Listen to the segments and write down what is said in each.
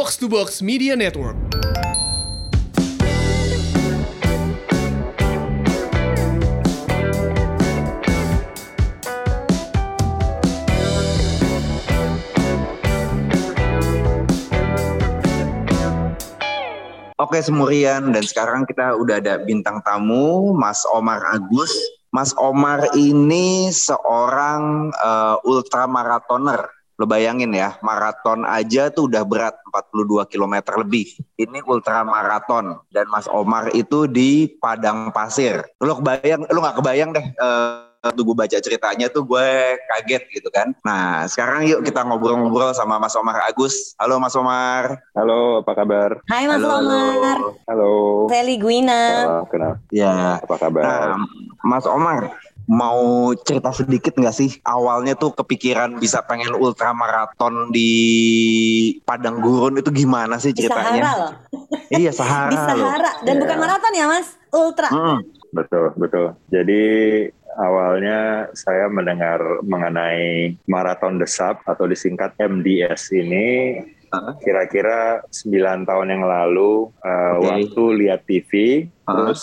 Box to Box Media Network. Oke Semurian dan sekarang kita udah ada bintang tamu Mas Omar Agus. Mas Omar ini seorang uh, ultramaratoner. Lo bayangin ya, maraton aja tuh udah berat 42 km lebih. Ini ultramaraton dan Mas Omar itu di Padang Pasir. Lo kebayang, lo nggak kebayang deh uh, waktu gue baca ceritanya tuh gue kaget gitu kan. Nah sekarang yuk kita ngobrol-ngobrol sama Mas Omar Agus. Halo Mas Omar. Halo, apa kabar? Hai Mas halo, Omar. Halo. Feli Guina. Halo, kenal. Ya. Apa kabar? Nah, Mas Omar, mau cerita sedikit nggak sih awalnya tuh kepikiran bisa pengen ultramaraton di Padang Gurun itu gimana sih ceritanya? Di Sahara loh. iya Sahara. di Sahara dan yeah. bukan maraton ya Mas, ultra. Hmm. Betul betul. Jadi awalnya saya mendengar mengenai maraton desap atau disingkat MDS ini kira-kira sembilan tahun yang lalu uh, okay. waktu lihat TV. Terus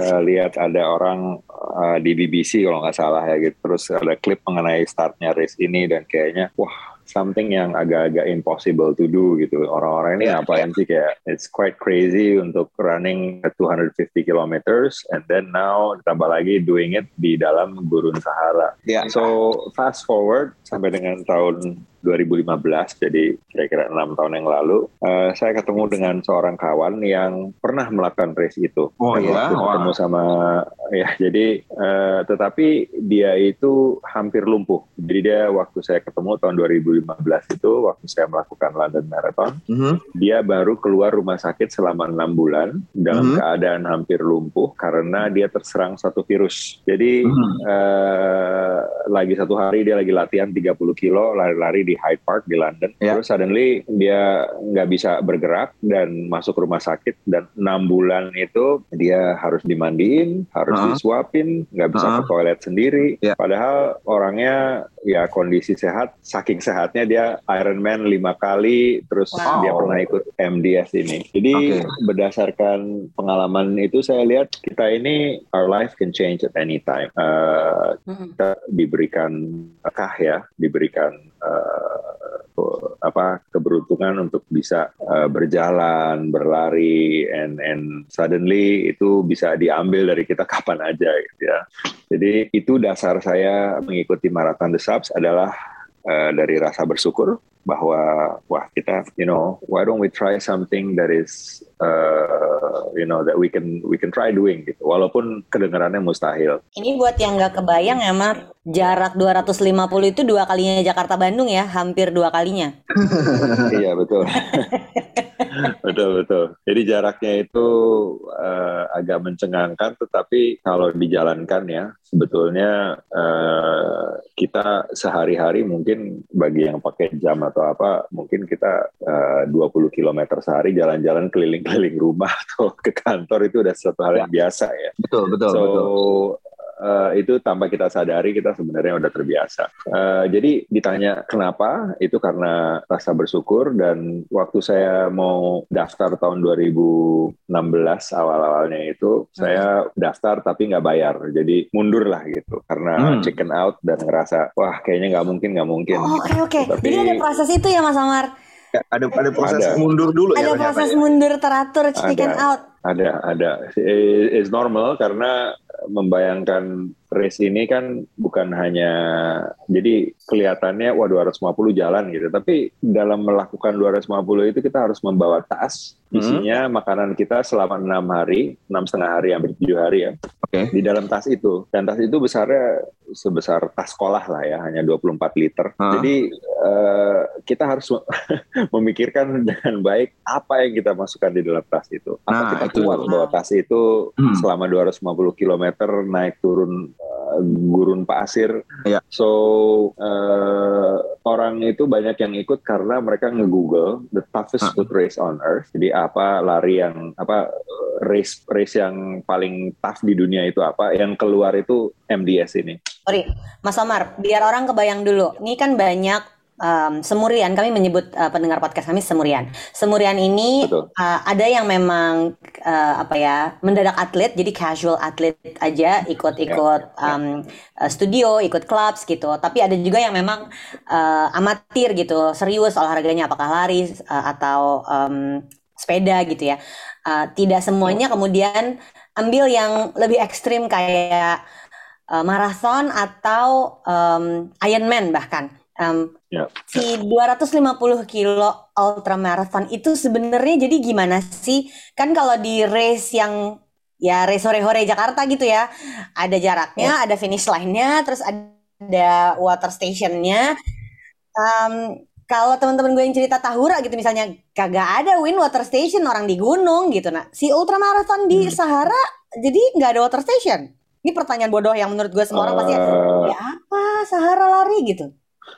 uh, lihat ada orang uh, di BBC kalau nggak salah ya gitu terus ada klip mengenai startnya race ini dan kayaknya wah something yang agak-agak impossible to do gitu. Orang-orang ini ngapain sih kayak it's quite crazy untuk running 250 kilometers and then now ditambah lagi doing it di dalam gurun Sahara. Yeah. So fast forward sampai dengan tahun 2015 jadi kira-kira enam tahun yang lalu uh, saya ketemu dengan seorang kawan yang pernah melakukan race itu. Oh iya. Ketemu sama ya jadi uh, tetapi dia itu hampir lumpuh. Jadi dia waktu saya ketemu tahun 2015 itu waktu saya melakukan London Marathon, mm -hmm. dia baru keluar rumah sakit selama enam bulan dalam mm -hmm. keadaan hampir lumpuh karena dia terserang satu virus. Jadi mm -hmm. uh, lagi satu hari dia lagi latihan 30 kilo lari-lari di Hyde Park di London. Yeah. Terus suddenly dia nggak bisa bergerak dan masuk rumah sakit dan enam bulan itu dia harus dimandiin, harus uh -huh. disuapin, nggak bisa uh -huh. ke toilet sendiri. Yeah. Padahal orangnya ya kondisi sehat, saking sehatnya dia Ironman lima kali, terus wow. dia pernah ikut MDS ini. Jadi okay. berdasarkan pengalaman itu saya lihat kita ini our life can change at any time. Uh, kita diberikan kah ya, diberikan uh, apa keberuntungan untuk bisa uh, berjalan, berlari, and and suddenly itu bisa diambil dari kita kapan aja gitu ya. Jadi itu dasar saya mengikuti maraton The Subs adalah uh, dari rasa bersyukur bahwa wah kita you know why don't we try something that is uh, you know that we can we can try doing gitu walaupun kedengarannya mustahil. Ini buat yang nggak kebayang ya Mar, jarak 250 itu dua kalinya Jakarta Bandung ya, hampir dua kalinya. iya betul. betul betul. Jadi jaraknya itu uh, agak mencengangkan, tetapi kalau dijalankan ya sebetulnya uh, kita sehari-hari mungkin bagi yang pakai jam atau apa, mungkin kita uh, 20 km sehari jalan-jalan keliling-keliling rumah atau ke kantor itu udah satu hal yang ya. biasa ya. Betul betul. So betul uh, itu tanpa kita sadari kita sebenarnya udah terbiasa. Uh, jadi ditanya kenapa? Itu karena rasa bersyukur dan waktu saya mau daftar tahun 2016 awal-awalnya itu hmm. saya daftar tapi nggak bayar. Jadi mundur lah gitu karena hmm. chicken out dan ngerasa wah kayaknya nggak mungkin nggak mungkin. Oke oh, oke. Okay, okay. Tapi, Jadi ada proses itu ya Mas Amar? ada ada proses ada. mundur dulu ada ya. Ada proses ya. mundur teratur chicken ada, out. Ada ada. It's normal karena membayangkan race ini kan bukan hanya jadi kelihatannya wah 250 jalan gitu tapi dalam melakukan 250 itu kita harus membawa tas hmm. isinya hmm. makanan kita selama enam hari enam setengah hari hampir tujuh hari ya okay. di dalam tas itu dan tas itu besarnya sebesar tas sekolah lah ya hanya 24 liter hmm. jadi uh, kita harus memikirkan dengan baik apa yang kita masukkan di dalam tas itu apa nah, kita kuat bawa tas itu hmm. selama 250 km naik turun uh, gurun pasir. Ya. So uh, orang itu banyak yang ikut karena mereka nge-google the toughest foot race on earth. Jadi apa lari yang apa race race yang paling tough di dunia itu apa? Yang keluar itu MDS ini. Sorry, Mas Omar, biar orang kebayang dulu. Ini kan banyak um, semurian kami menyebut uh, pendengar podcast kami semurian. Semurian ini uh, ada yang memang uh, apa ya mendadak atlet jadi casual atlet aja ikut-ikut um, uh, studio, ikut clubs gitu. Tapi ada juga yang memang uh, amatir gitu, serius olahraganya apakah lari uh, atau um, sepeda gitu ya. Uh, tidak semuanya kemudian ambil yang lebih ekstrim kayak uh, marathon atau um, Ironman bahkan Um, yeah. Si 250 kilo ultra marathon itu sebenarnya jadi gimana sih? Kan kalau di race yang ya race hore-hore Jakarta gitu ya, ada jaraknya, yeah. ada finish line-nya, terus ada water station-nya. Um, kalau teman-teman gue yang cerita Tahura gitu misalnya kagak ada win water station orang di gunung gitu nah si ultramarathon di hmm. Sahara jadi nggak ada water station ini pertanyaan bodoh yang menurut gue semua orang uh, pasti ya apa Sahara lari gitu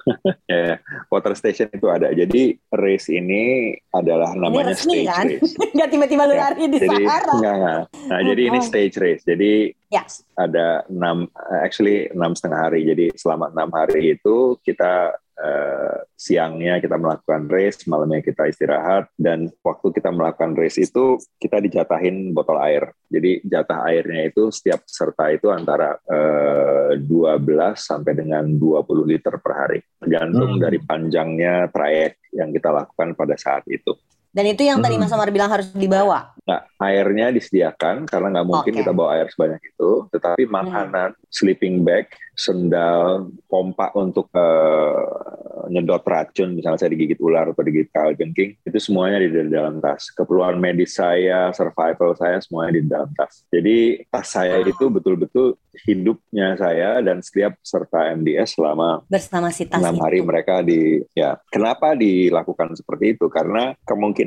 ya, water station itu ada. Jadi race ini adalah namanya ini resmi, stage kan? race. Gak tiba-tiba lu ya, lari di jadi, Sahara. Enggak, enggak. Nah, jadi ini stage race. Jadi ya. ada enam, actually enam setengah hari. Jadi selama enam hari itu kita uh, siangnya kita melakukan race, malamnya kita istirahat, dan waktu kita melakukan race itu kita dijatahin botol air. Jadi jatah airnya itu setiap peserta itu antara uh, eh, 12 sampai dengan 20 liter per hari, tergantung hmm. dari panjangnya trayek yang kita lakukan pada saat itu. Dan itu yang tadi hmm. Mas Omar bilang harus dibawa. Nah, airnya disediakan karena nggak mungkin okay. kita bawa air sebanyak itu. Tetapi hmm. makanan, hmm. sleeping bag, sendal, pompa untuk uh, nyedot racun, misalnya saya digigit ular atau digigit kalajengking, itu semuanya di dalam tas. Keperluan medis saya, survival saya, semuanya di dalam tas. Jadi tas saya itu betul-betul hidupnya saya dan setiap peserta MDS selama bersama si tas enam hari mereka di ya kenapa dilakukan seperti itu karena kemungkinan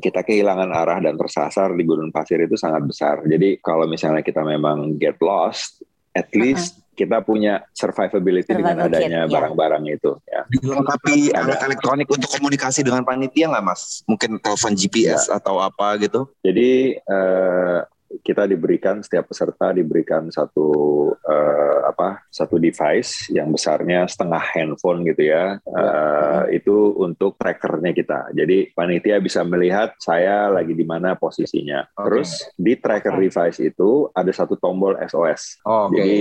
kita kehilangan arah dan tersasar di gunung pasir itu sangat besar jadi kalau misalnya kita memang get lost at least uh -huh kita punya survivability Survival dengan adanya ya. barang-barang ya. itu. Ya. Dilengkapi alat elektronik untuk komunikasi dengan panitia nggak mas? Mungkin telepon GPS ya. atau apa gitu? Jadi uh, kita diberikan setiap peserta diberikan satu uh, apa satu device yang besarnya setengah handphone gitu ya uh, itu untuk trackernya kita jadi panitia bisa melihat saya lagi di mana posisinya okay. terus di tracker okay. device itu ada satu tombol SOS oh, okay. jadi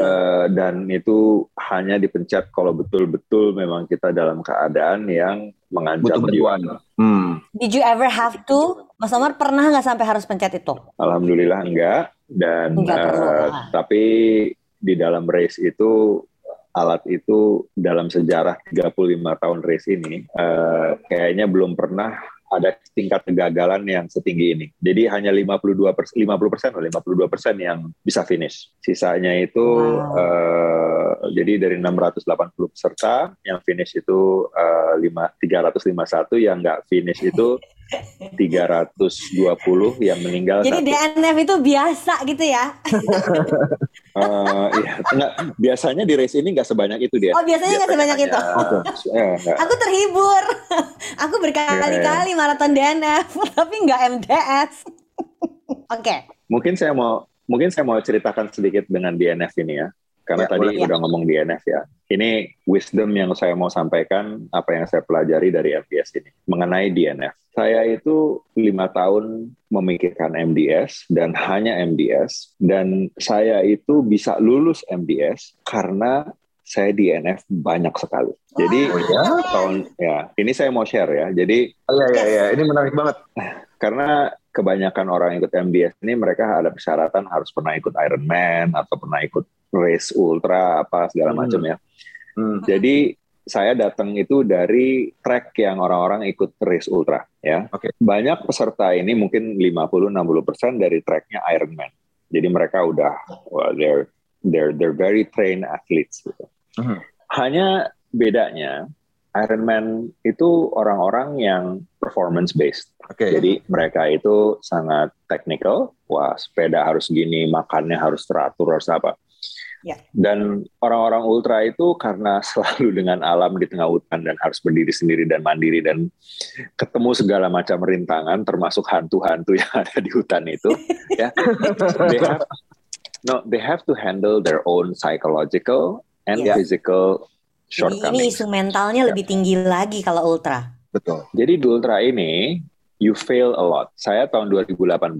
uh, dan itu hanya dipencet kalau betul-betul memang kita dalam keadaan yang mengancam jiwa. Hmm. Did you ever have to, Mas Omar pernah nggak sampai harus pencet itu? Alhamdulillah enggak. Dan enggak uh, tapi di dalam race itu alat itu dalam sejarah 35 tahun race ini uh, kayaknya belum pernah ada tingkat kegagalan yang setinggi ini. Jadi hanya 52 persen, 50 persen, 52 persen yang bisa finish. Sisanya itu wow. uh, jadi dari 680 peserta yang finish itu uh, 5, 351, yang nggak finish itu 320 yang meninggal. Jadi satu. DNF itu biasa gitu ya? uh, iya, enggak, biasanya di race ini nggak sebanyak itu dia. Oh biasanya nggak sebanyak itu. Ya, Aku terhibur. Aku berkali-kali ya, ya. maraton DNF, tapi nggak MDS. Oke. okay. Mungkin saya mau mungkin saya mau ceritakan sedikit dengan DNF ini ya karena ya, tadi ya. udah ngomong DNF ya. Ini wisdom yang saya mau sampaikan, apa yang saya pelajari dari MDS ini mengenai DNF. Saya itu lima tahun memikirkan MDS dan hanya MDS, dan saya itu bisa lulus MDS karena saya DNF banyak sekali. Jadi oh, ya? tahun ya ini saya mau share ya. Jadi oh, ya ya ya ini menarik banget karena kebanyakan orang yang ikut MDS ini mereka ada persyaratan harus pernah ikut Ironman atau pernah ikut race ultra apa segala hmm. macam ya. Hmm. Jadi saya datang itu dari track yang orang-orang ikut race ultra ya. Okay. Banyak peserta ini mungkin 50-60% dari tracknya Ironman. Jadi mereka udah well, they're they're they're very trained athletes gitu. Hmm. Hanya bedanya Ironman itu orang-orang yang performance based. Okay. Jadi mereka itu sangat technical. Wah, sepeda harus gini, makannya harus teratur, harus apa. Yeah. Dan orang-orang ultra itu karena selalu dengan alam di tengah hutan dan harus berdiri sendiri dan mandiri dan ketemu segala macam rintangan, termasuk hantu-hantu yang ada di hutan itu, ya. They have, no, they have to handle their own psychological and yeah. physical Jadi ini isu mentalnya lebih tinggi lagi kalau ultra. Betul. Jadi di ultra ini you fail a lot. Saya tahun 2018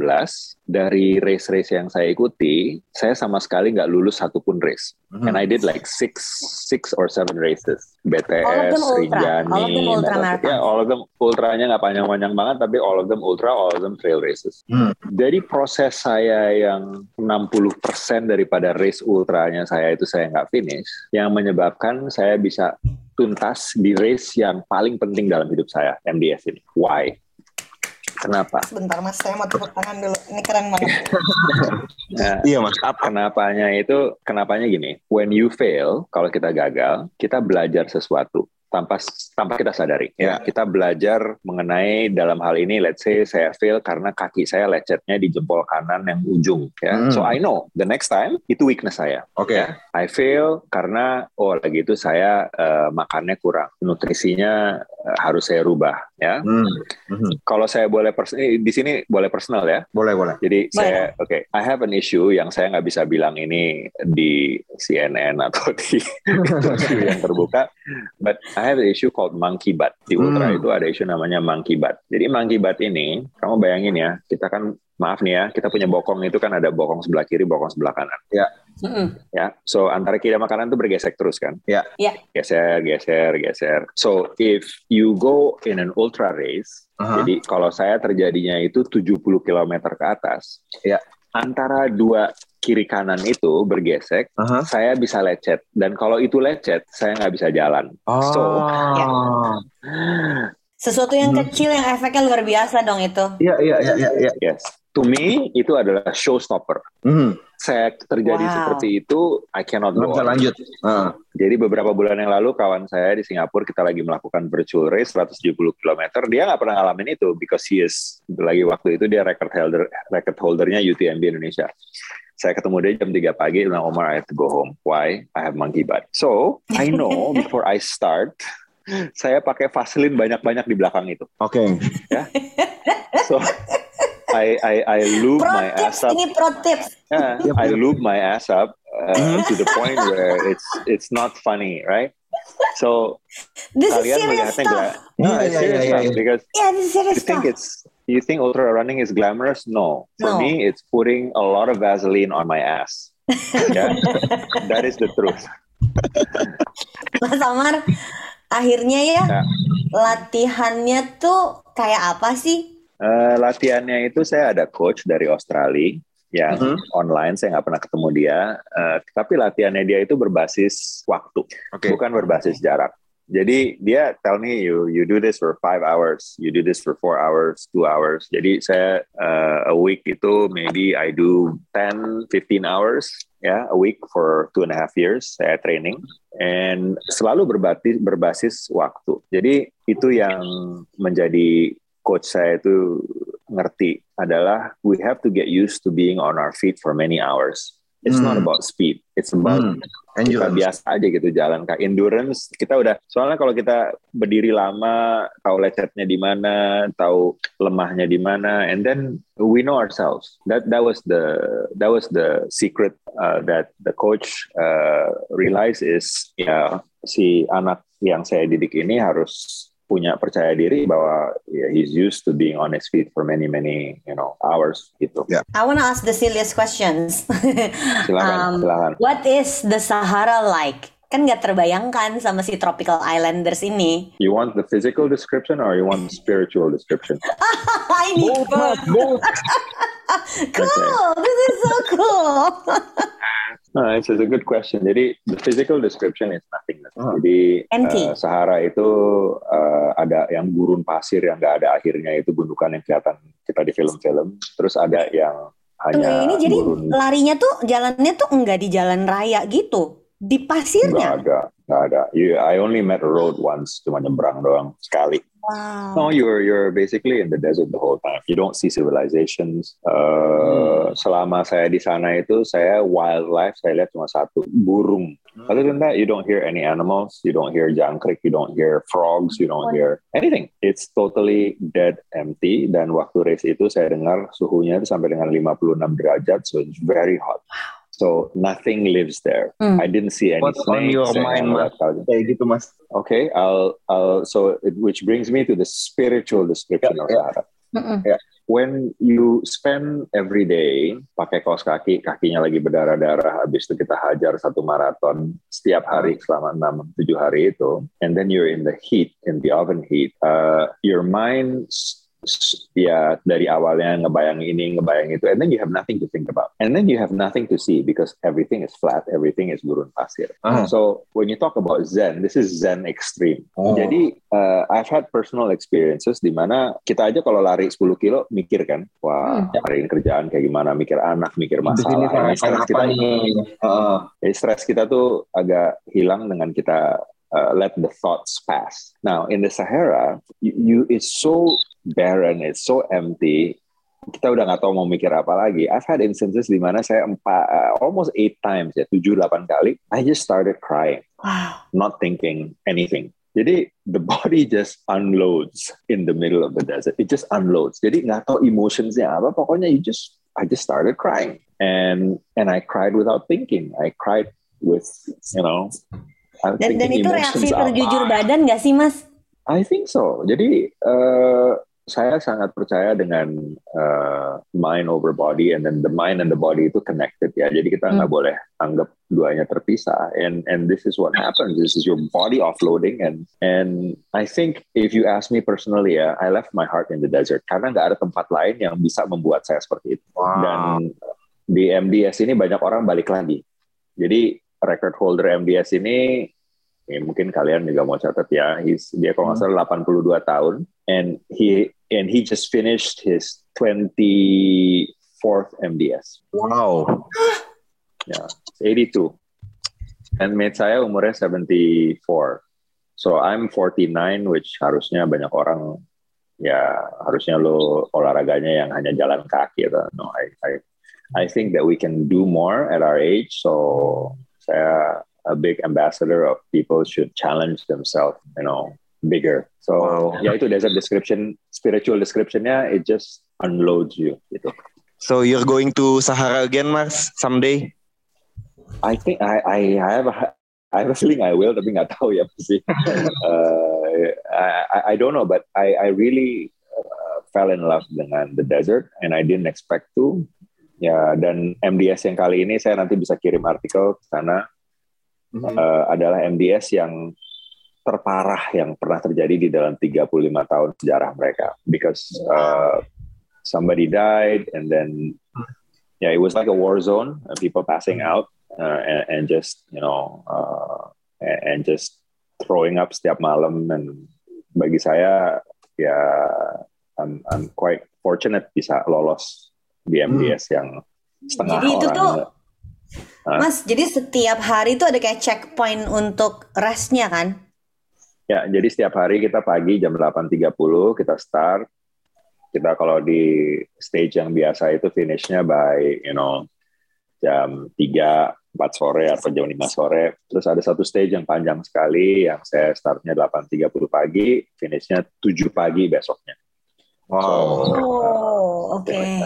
dari race-race yang saya ikuti, saya sama sekali nggak lulus satupun race. Mm-hmm. And I did like six, six or seven races. BTS, Rinjani, all of them ultra. Ya, all of them ultranya nggak panjang-panjang banget, tapi all of them ultra, all of them trail races. Mm. Dari proses saya yang 60% daripada race ultranya saya itu saya nggak finish, yang menyebabkan saya bisa tuntas di race yang paling penting dalam hidup saya, MDS ini. Why? Kenapa? Sebentar mas, saya mau tepuk tangan dulu. Ini keren banget. nah, iya mas, apa kenapanya itu? Kenapanya gini, when you fail, kalau kita gagal, kita belajar sesuatu tanpa tanpa kita sadari. Ya, kita belajar mengenai dalam hal ini let's say saya fail karena kaki saya lecetnya di jempol kanan yang ujung ya. Hmm. So I know the next time itu weakness saya. Oke. Okay. Ya. I fail karena oh lagi itu saya uh, makannya kurang. Nutrisinya uh, harus saya rubah ya. Hmm. Hmm. Kalau saya boleh pers eh, di sini boleh personal ya. Boleh, boleh. Jadi boleh. saya oke, okay, I have an issue yang saya nggak bisa bilang ini di CNN atau di yang terbuka, but I I have an issue called monkey butt. Di ultra hmm. itu ada isu namanya monkey butt. Jadi monkey butt ini, kamu bayangin ya, kita kan maaf nih ya, kita punya bokong itu kan ada bokong sebelah kiri, bokong sebelah kanan. Ya. Mm-hmm. Ya, so antara kiri sama kanan itu bergesek terus kan? Ya. Yeah. Geser, geser, geser. So if you go in an ultra race, uh-huh. jadi kalau saya terjadinya itu 70 km ke atas, ya antara dua kiri kanan itu bergesek, uh-huh. saya bisa lecet. Dan kalau itu lecet, saya nggak bisa jalan. Oh. So, ya. sesuatu yang hmm. kecil yang efeknya luar biasa dong itu. Iya iya iya iya. Ya. Yes. To me itu adalah showstopper. Hmm saya terjadi wow. seperti itu, I cannot go. Bisa lanjut. Uh. Jadi beberapa bulan yang lalu kawan saya di Singapura kita lagi melakukan virtual race 170 km. Dia nggak pernah ngalamin itu because he is lagi waktu itu dia record holder record holdernya UTMB Indonesia. Saya ketemu dia jam 3 pagi, bilang Omar I have to go home. Why? I have monkey butt. So I know before I start, saya pakai Vaseline banyak-banyak di belakang itu. Oke. Okay. Ya. So I I I lube pro my tips, ass up. Ini pro tips. Yeah, I lube my ass up uh, mm-hmm. to the point where it's it's not funny, right? So this is serious stuff. No, yeah, it's serious yeah, yeah, stuff because yeah, this is serious you think stuff. it's you think ultra running is glamorous? No. For no. me, it's putting a lot of Vaseline on my ass. yeah, that is the truth. Mas Amar, akhirnya ya yeah. latihannya tuh kayak apa sih? Uh, latihannya itu saya ada coach dari Australia yang uh-huh. online saya nggak pernah ketemu dia. Uh, tapi latihannya dia itu berbasis waktu okay. bukan berbasis jarak. Jadi dia tell me you you do this for five hours you do this for four hours two hours. Jadi saya uh, a week itu maybe I do 10 15 hours ya yeah, a week for two and a half years saya training. And selalu berbasis berbasis waktu. Jadi itu yang menjadi coach saya itu ngerti adalah we have to get used to being on our feet for many hours. It's hmm. not about speed, it's about hmm. kita biasa aja gitu jalan kak endurance kita udah soalnya kalau kita berdiri lama tahu lecetnya di mana tahu lemahnya di mana and then we know ourselves that that was the that was the secret uh, that the coach uh, realize is ya si anak yang saya didik ini harus punya percaya diri bahwa yeah, he's used to being on his feet for many many you know hours gitu. Yeah. I want to ask the silliest questions. silakan, um, silakan. What is the Sahara like? Kan nggak terbayangkan sama si tropical islanders ini. You want the physical description or you want the spiritual description? I need both. both. cool. Okay. This is so cool. No, it's, it's a good question. Jadi the physical description is nothingness. Oh. Jadi uh, Sahara itu uh, ada yang gurun pasir yang nggak ada akhirnya itu gundukan yang kelihatan kita di film-film. Terus ada yang hanya Tunggu, ini jadi gurun... larinya tuh jalannya tuh enggak di jalan raya gitu, di pasirnya. Nggak ada, nggak ada. You, I only met a road once, cuma nyebrang doang sekali. Wow. No, you're you're basically in the desert the whole time. You don't see civilizations. Uh, hmm. Selama saya di sana itu, saya wildlife saya lihat cuma satu burung. Hmm. Other than that, you don't hear any animals. You don't hear jangkrik. You don't hear frogs. You don't hear anything. It's totally dead, empty. Dan waktu race itu saya dengar suhunya itu sampai dengan 56 derajat, so it's very hot. So nothing lives there. Mm. I didn't see any What's on your mind, Mas? Kayak gitu, Mas. Okay, I'll, I'll, so it, which brings me to the spiritual description yeah, of Sahara. Yeah. yeah. When you spend every day pakai kaos kaki, kakinya lagi berdarah-darah, habis itu kita hajar satu maraton setiap hari selama enam tujuh hari itu, and then you're in the heat, in the oven heat, uh, your mind ya dari awalnya ngebayang ini ngebayang itu and then you have nothing to think about and then you have nothing to see because everything is flat everything is gurun pasir uh. so when you talk about zen this is zen extreme oh. jadi uh, I've had personal experiences di mana kita aja kalau lari 10 kilo mikir kan wah hmm. hari ini kerjaan kayak gimana mikir anak mikir masalah ini stres kita uh, jadi stres kita tuh agak hilang dengan kita uh, let the thoughts pass. Now in the Sahara, you, you it's so barren, it's so empty. Kita udah nggak tahu mau mikir apa lagi. I've had instances di mana saya empat, uh, almost eight times ya, tujuh delapan kali, I just started crying, wow. not thinking anything. Jadi the body just unloads in the middle of the desert. It just unloads. Jadi nggak tahu emotionsnya apa. Pokoknya you just I just started crying and and I cried without thinking. I cried with you know dan, dan itu reaksi terjujur badan nggak sih mas? I think so. Jadi uh, saya sangat percaya dengan uh, mind over body and then the mind and the body itu connected ya. Jadi kita nggak hmm. boleh anggap duanya terpisah. And and this is what happens. This is your body offloading and and I think if you ask me personally ya, I left my heart in the desert karena nggak ada tempat lain yang bisa membuat saya seperti itu. Wow. Dan di MDS ini banyak orang balik lagi. Jadi record holder MDS ini ya mungkin kalian juga mau catat ya. He's, dia kalau nggak salah 82 tahun. And he and he just finished his 24th MDS wow. Ya yeah, 82 and mate saya umurnya 74 so I'm 49 which harusnya banyak orang ya harusnya lo olahraganya yang hanya jalan kaki atau no I I I think that we can do more at our age so saya a big ambassador of people should challenge themselves, you know, bigger. So wow. ya itu desert description, spiritual descriptionnya, it just unloads you gitu. So you're going to Sahara again, Mas, someday? I think I I, I have a I have a feeling I will, tapi nggak tahu ya pasti. uh, I, I don't know, but I I really uh, fell in love dengan the desert, and I didn't expect to. Ya, dan MDS yang kali ini saya nanti bisa kirim artikel ke sana mm-hmm. uh, adalah MDS yang terparah yang pernah terjadi di dalam 35 tahun sejarah mereka because uh, somebody died and then yeah it was like a war zone and people passing mm-hmm. out uh, and, and just you know uh, and just throwing up setiap malam dan bagi saya ya I'm, I'm quite fortunate bisa lolos di MDS hmm. yang setengah Jadi orang itu tuh Mas, jadi setiap hari itu ada kayak checkpoint untuk restnya kan? Ya, jadi setiap hari kita pagi jam 8.30 kita start. Kita kalau di stage yang biasa itu finishnya by, you know, jam 3, 4 sore atau jam 5 sore. Terus ada satu stage yang panjang sekali, yang saya startnya 8.30 pagi, finishnya 7 pagi besoknya. Wow. So, oh, oke. Okay.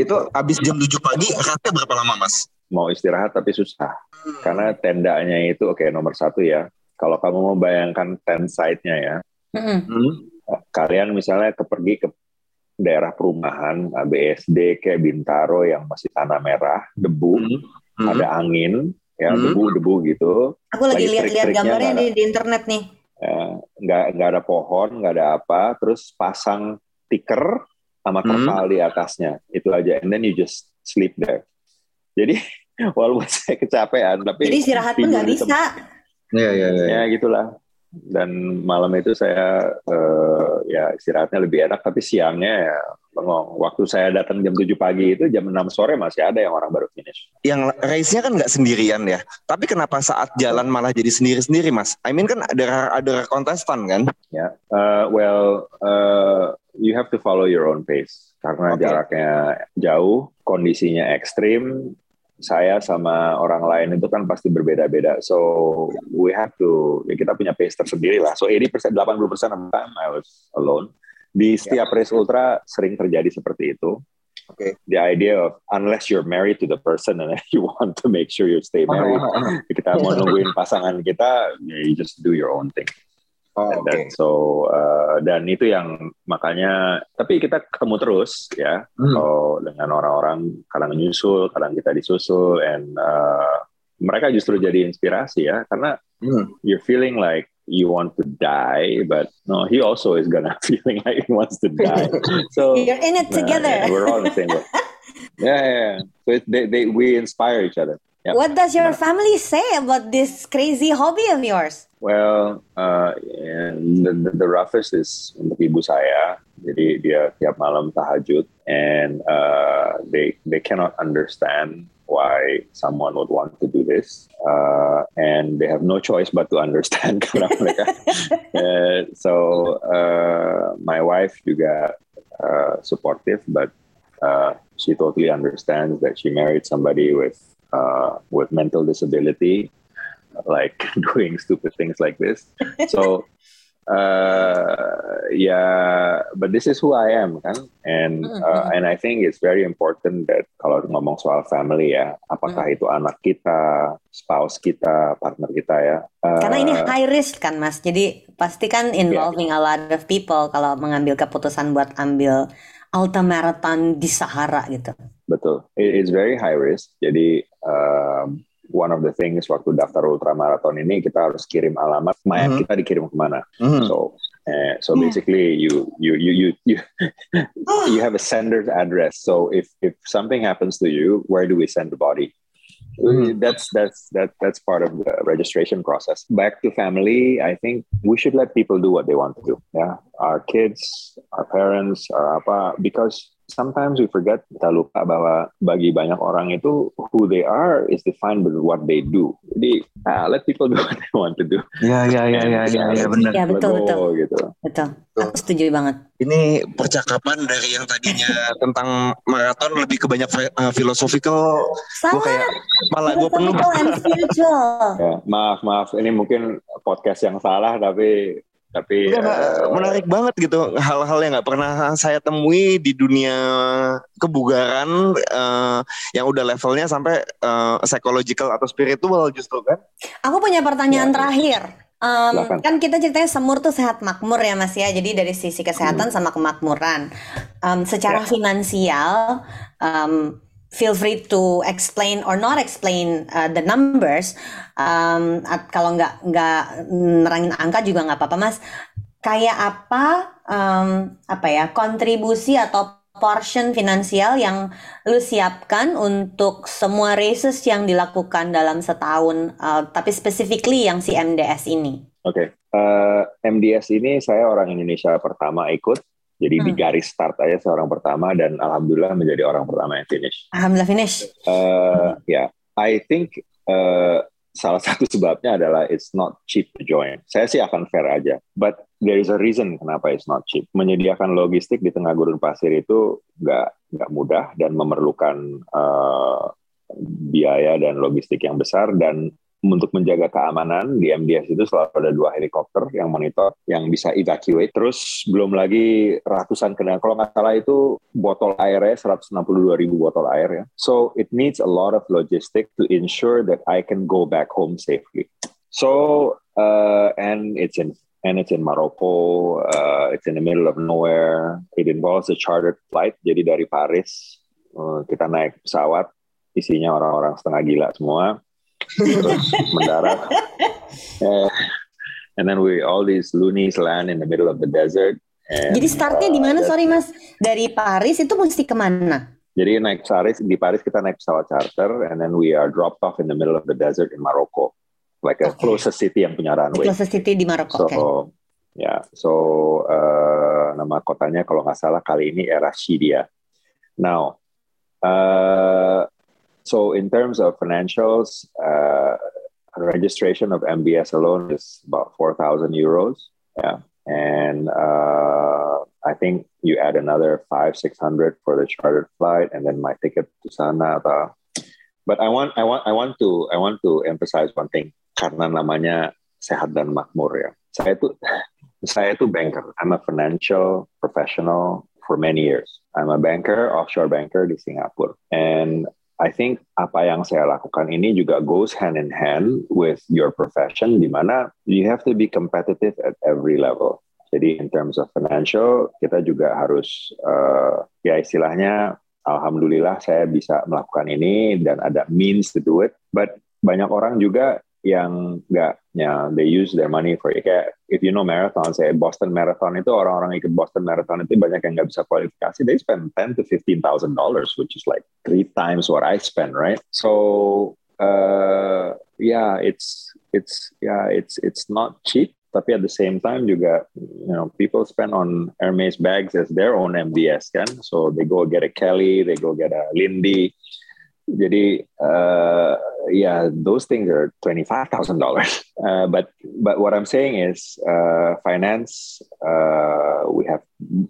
Itu habis jam 7 pagi, rata berapa lama, Mas? mau istirahat tapi susah hmm. karena tendanya itu oke okay, nomor satu ya kalau kamu mau bayangkan tent site-nya ya hmm. kalian misalnya ke pergi ke daerah perumahan BSD kayak Bintaro yang masih tanah merah debu hmm. Hmm. ada angin ya hmm. debu debu gitu aku lagi lihat-lihat gambarnya di, di internet nih ya, nggak nggak ada pohon nggak ada apa terus pasang tiker sama terpal hmm. di atasnya itu aja and then you just sleep there jadi walaupun saya kecapean tapi jadi istirahat pun nggak bisa Iya iya iya. Ya gitulah. Dan malam itu saya uh, ya istirahatnya lebih enak tapi siangnya ya bengong. Waktu saya datang jam 7 pagi itu jam 6 sore masih ada yang orang baru finish. Yang race-nya kan nggak sendirian ya. Tapi kenapa saat jalan malah jadi sendiri-sendiri Mas? I mean kan ada ada kontestan kan? Ya. Uh, well uh, you have to follow your own pace karena okay. jaraknya jauh, kondisinya ekstrim, saya sama orang lain itu kan pasti berbeda-beda. So we have to ya kita punya pace tersendiri lah. So 80% 80% of the time I was alone. Di setiap yeah. race ultra sering terjadi seperti itu. Okay. The idea of unless you're married to the person and you want to make sure you stay married, kita mau nungguin pasangan kita, you just do your own thing. Oh, okay. so uh, dan itu yang makanya tapi kita ketemu terus ya hmm. so, dengan orang-orang kadang nyusul kadang kita disusul and uh, mereka justru jadi inspirasi ya karena hmm. you're feeling like you want to die but no he also is gonna feeling like he wants to die so you're in it together uh, yeah, we're all in the same boat yeah, yeah, yeah. so it, they, they, we inspire each other Yep. What does your family say about this crazy hobby of yours? Well, uh, the, the, the roughest is untuk ibu saya. Jadi dia tiap malam tahajud, and uh, they they cannot understand why someone would want to do this, uh, and they have no choice but to understand mereka. uh, so uh, my wife juga uh, supportive, but uh, she totally understands that she married somebody with uh, with mental disability, like doing stupid things like this. So, uh, yeah, but this is who I am, kan? And mm-hmm. uh, and I think it's very important that kalau ngomong soal family ya, apakah mm. itu anak kita, spouse kita, partner kita ya. Uh, Karena ini high risk kan, Mas. Jadi pasti kan involving yeah. a lot of people kalau mengambil keputusan buat ambil ultra marathon di Sahara gitu. Betul, it's very high risk. Jadi um, one of the things waktu daftar ultramaraton ini kita harus kirim alamat mayat mm -hmm. kita dikirim kemana. Mm -hmm. So uh, so yeah. basically you you you you you, you have a sender's address. So if if something happens to you, where do we send the body? Mm. That's that's that that's part of the registration process. Back to family, I think we should let people do what they want to do. Yeah, our kids, our parents, our apa, because sometimes we forget kita lupa bahwa bagi banyak orang itu who they are is defined by what they do. Jadi uh, let people do what they want to do. Ya ya ya ya ya, ya benar. Ya betul betul. Gitu. Betul. Aku setuju banget. Ini percakapan dari yang tadinya tentang maraton lebih ke banyak uh, philosophical. Gue kayak malah gue penuh. ya, maaf maaf ini mungkin podcast yang salah tapi tapi uh, menarik banget gitu hal-hal yang nggak pernah saya temui di dunia kebugaran uh, yang udah levelnya sampai uh, psychological atau spiritual justru kan aku punya pertanyaan ya. terakhir Um, kan kita ceritanya semur tuh sehat makmur ya mas ya jadi dari sisi kesehatan hmm. sama kemakmuran um, secara ya. finansial um, feel free to explain or not explain uh, the numbers. Um, kalau nggak nggak nerangin angka juga nggak apa-apa mas. Kayak apa um, apa ya kontribusi atau portion finansial yang lu siapkan untuk semua races yang dilakukan dalam setahun, uh, tapi specifically yang si MDS ini. Oke, okay. uh, MDS ini saya orang Indonesia pertama ikut jadi hmm. di garis start aja seorang pertama dan alhamdulillah menjadi orang pertama yang finish. Alhamdulillah finish. Uh, ya, yeah. I think uh, salah satu sebabnya adalah it's not cheap to join. Saya sih akan fair aja, but there is a reason kenapa it's not cheap. Menyediakan logistik di tengah gurun pasir itu nggak nggak mudah dan memerlukan uh, biaya dan logistik yang besar dan untuk menjaga keamanan di MDS itu selalu ada dua helikopter yang monitor yang bisa evacuate. Terus belum lagi ratusan kendaraan. Kalau nggak salah itu botol airnya 162 ribu botol air ya. So it needs a lot of logistic to ensure that I can go back home safely. So uh, and it's in and it's in Morocco. Uh, it's in the middle of nowhere. It involves a chartered flight. Jadi dari Paris uh, kita naik pesawat isinya orang-orang setengah gila semua terus mendarat. Uh, and then we all these loonies land in the middle of the desert. And, Jadi startnya uh, di mana? Sorry mas, dari Paris itu mesti ke mana? Jadi naik Paris di Paris kita naik pesawat charter, and then we are dropped off in the middle of the desert in Morocco, like a okay. closest city yang punya runway. Closest city di Maroko. So, okay. ya, yeah, so uh, nama kotanya kalau nggak salah kali ini era Shidia. Now, uh, So in terms of financials, uh, registration of MBS alone is about 4,000 euros. Yeah. And uh, I think you add another five, 600 for the chartered flight and then my ticket to Sana. But I want, I want, I want to, I want to emphasize one thing karena namanya sehat dan makmur ya. Saya tuh, saya tuh banker. I'm a financial professional for many years. I'm a banker, offshore banker di Singapura. And I think apa yang saya lakukan ini juga goes hand in hand with your profession, di mana you have to be competitive at every level. Jadi in terms of financial, kita juga harus uh, ya istilahnya, alhamdulillah saya bisa melakukan ini dan ada means to do it. But banyak orang juga yang nggak ya they use their money for kayak if you know marathon saya Boston Marathon itu orang-orang ikut Boston Marathon itu banyak yang nggak bisa kualifikasi they spend 10 to 15 thousand dollars which is like three times what I spend right? So uh, yeah it's it's yeah it's it's not cheap tapi at the same time juga you know people spend on Hermes bags as their own MBS kan? So they go get a Kelly they go get a Lindy jadi uh, yeah, those things are twenty five thousand dollars. Uh, but but what I'm saying is uh, finance uh, we have.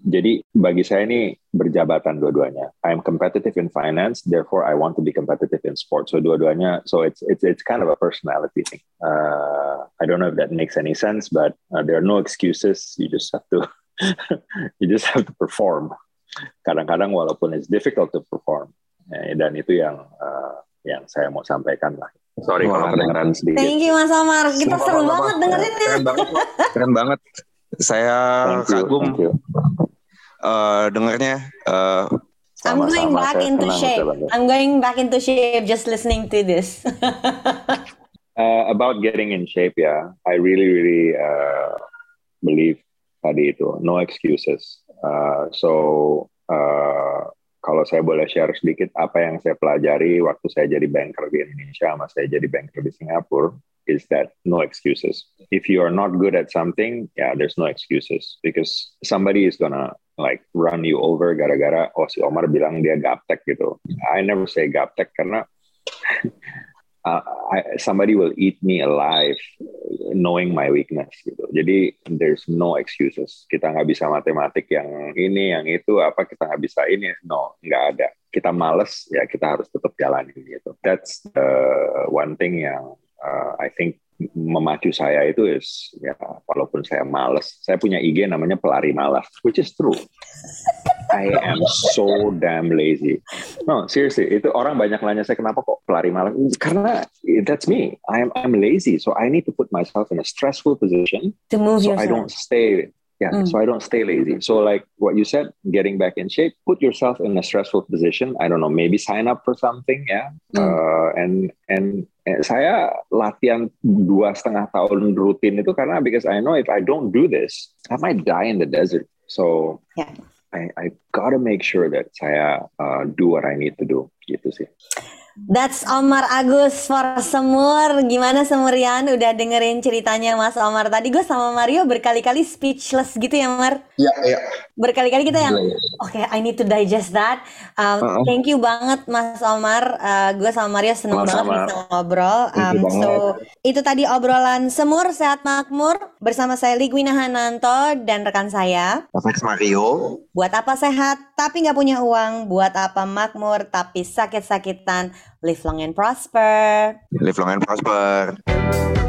Jadi bagi saya ini berjabatan dua-duanya. I'm competitive in finance, therefore I want to be competitive in sports. So dua-duanya. So it's it's it's kind of a personality thing. Uh, I don't know if that makes any sense, but uh, there are no excuses. You just have to you just have to perform. Kadang-kadang walaupun it's difficult to perform, dan itu yang uh, yang saya mau sampaikan lah. Sorry kalau kedengeran sedikit. Thank you Mas Omar. Kita Sama seru banget dengerinnya. Keren banget. Keren banget. Saya kagum uh, dengarnya. Uh, I'm going back into shape. I'm going back into shape just listening to this. uh, about getting in shape ya, I really really uh, believe tadi itu no excuses. Uh, so uh, kalau saya boleh share sedikit apa yang saya pelajari waktu saya jadi banker di Indonesia sama saya jadi banker di Singapura is that no excuses. If you are not good at something, yeah, there's no excuses because somebody is gonna like run you over gara-gara oh si Omar bilang dia gaptek gitu. I never say gaptek karena uh, I, somebody will eat me alive knowing my weakness gitu. Jadi there's no excuses. Kita nggak bisa matematik yang ini, yang itu, apa kita nggak bisa ini. No, nggak ada. Kita males, ya kita harus tetap jalanin gitu. That's the one thing yang uh, I think memacu saya itu is ya walaupun saya males, saya punya IG namanya pelari malas, which is true. I am so damn lazy. No, seriously, itu orang banyak nanya saya kenapa kok pelari malas? Karena that's me. I'm I'm lazy, so I need to put myself in a stressful position to move so yourself. I don't stay yeah mm. so i don't stay lazy so like what you said getting back in shape put yourself in a stressful position i don't know maybe sign up for something yeah mm. uh, and and saya latihan dua setengah tahun rutin itu karena because I know if I don't do this I might die in the desert so yeah. I I gotta make sure that saya uh, do what I need to do gitu sih. That's Omar Agus for Semur. Gimana Semurian? Udah dengerin ceritanya Mas Omar tadi? Gue sama Mario berkali-kali speechless gitu ya, Mar? Iya, iya. Berkali-kali kita yang, iya. oke, okay, I need to digest that. Um, uh -huh. Thank you banget Mas Omar. Uh, gue sama Mario seneng banget bisa ngobrol. Um, so itu tadi obrolan Semur Sehat Makmur bersama saya Ligwina Hananto dan rekan saya. Mas Mario. Buat apa sehat tapi nggak punya uang? Buat apa makmur tapi sakit-sakitan? Live long and prosper. Live long and prosper.